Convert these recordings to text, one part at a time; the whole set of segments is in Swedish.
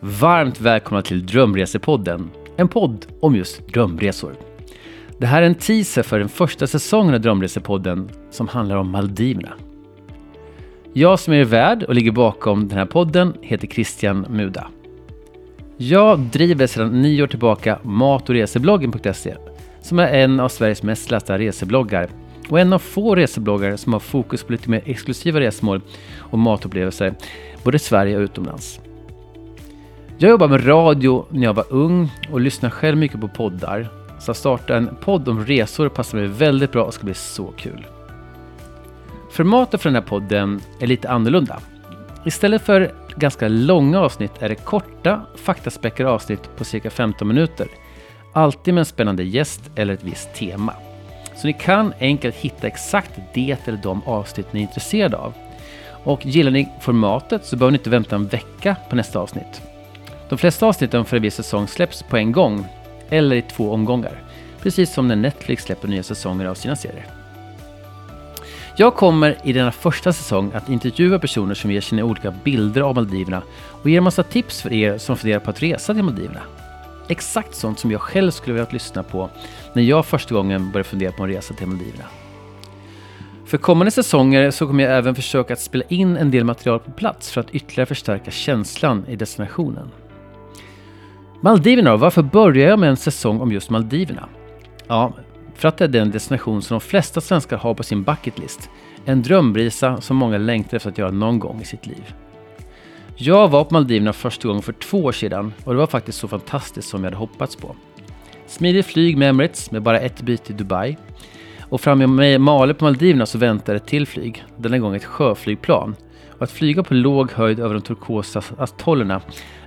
Varmt välkomna till Drömresepodden, en podd om just drömresor. Det här är en teaser för den första säsongen av Drömresepodden som handlar om Maldiverna. Jag som är värd och ligger bakom den här podden heter Christian Muda. Jag driver sedan nio år tillbaka mat och resebloggen.se som är en av Sveriges mest lästa resebloggar och en av få resebloggare som har fokus på lite mer exklusiva resmål och matupplevelser både i Sverige och utomlands. Jag jobbade med radio när jag var ung och lyssnade själv mycket på poddar. Så att starta en podd om resor passar mig väldigt bra och ska bli så kul. Formatet för den här podden är lite annorlunda. Istället för ganska långa avsnitt är det korta, faktaspäckade avsnitt på cirka 15 minuter. Alltid med en spännande gäst eller ett visst tema. Så ni kan enkelt hitta exakt det eller de avsnitt ni är intresserade av. Och gillar ni formatet så behöver ni inte vänta en vecka på nästa avsnitt. De flesta avsnitten för en viss säsong släpps på en gång, eller i två omgångar. Precis som när Netflix släpper nya säsonger av sina serier. Jag kommer i denna första säsong att intervjua personer som ger sina olika bilder av Maldiverna och ger en massa tips för er som funderar på att resa till Maldiverna. Exakt sånt som jag själv skulle vilja lyssna på när jag första gången började fundera på en resa till Maldiverna. För kommande säsonger så kommer jag även försöka att spela in en del material på plats för att ytterligare förstärka känslan i destinationen. Maldiverna då? Varför börjar jag med en säsong om just Maldiverna? Ja, för att det är den destination som de flesta svenskar har på sin bucketlist. En drömresa som många längtar efter att göra någon gång i sitt liv. Jag var på Maldiverna första gången för två år sedan och det var faktiskt så fantastiskt som jag hade hoppats på. Smidigt flyg med Emirates med bara ett byte i Dubai. Och framme i Male på Maldiverna så väntar ett till flyg, denna gång ett sjöflygplan. Och att flyga på låg höjd över de turkosa atollerna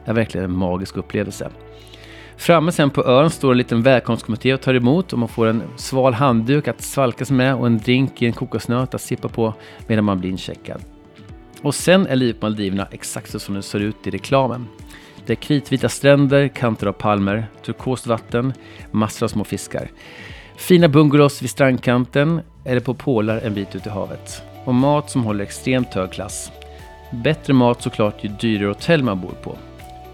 är verkligen en magisk upplevelse. Framme sen på ön står en liten välkomstkommitté och tar emot och man får en sval handduk att svalkas med och en drink i en kokosnöt att sippa på medan man blir incheckad. Och sen är livet på Maldiverna exakt så som det ser ut i reklamen. Det är kritvita stränder, kanter av palmer, turkost vatten, massor av små fiskar. Fina bungalows vid strandkanten eller på pålar en bit ut i havet. Och mat som håller extremt hög klass. Bättre mat såklart ju dyrare hotell man bor på.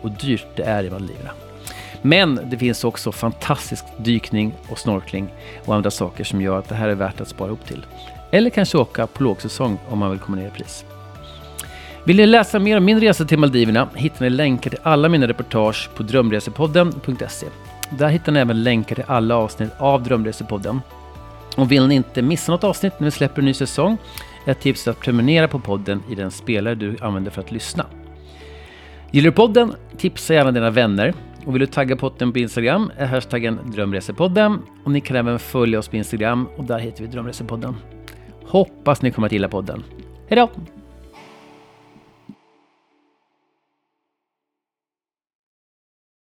Och dyrt det är i Maldiverna. Men det finns också fantastisk dykning och snorkling och andra saker som gör att det här är värt att spara ihop till. Eller kanske åka på lågsäsong om man vill komma ner i pris. Vill ni läsa mer om min resa till Maldiverna hittar ni länkar till alla mina reportage på drömresepodden.se. Där hittar ni även länkar till alla avsnitt av Drömresepodden. Och vill ni inte missa något avsnitt när vi släpper en ny säsong ett tips är att prenumerera på podden i den spelare du använder för att lyssna. Gillar du podden? Tipsa gärna dina vänner. Och vill du tagga podden på Instagram är hashtaggen Drömresepodden. Och ni kan även följa oss på Instagram och där heter vi Drömresepodden. Hoppas ni kommer att gilla podden. Hejdå!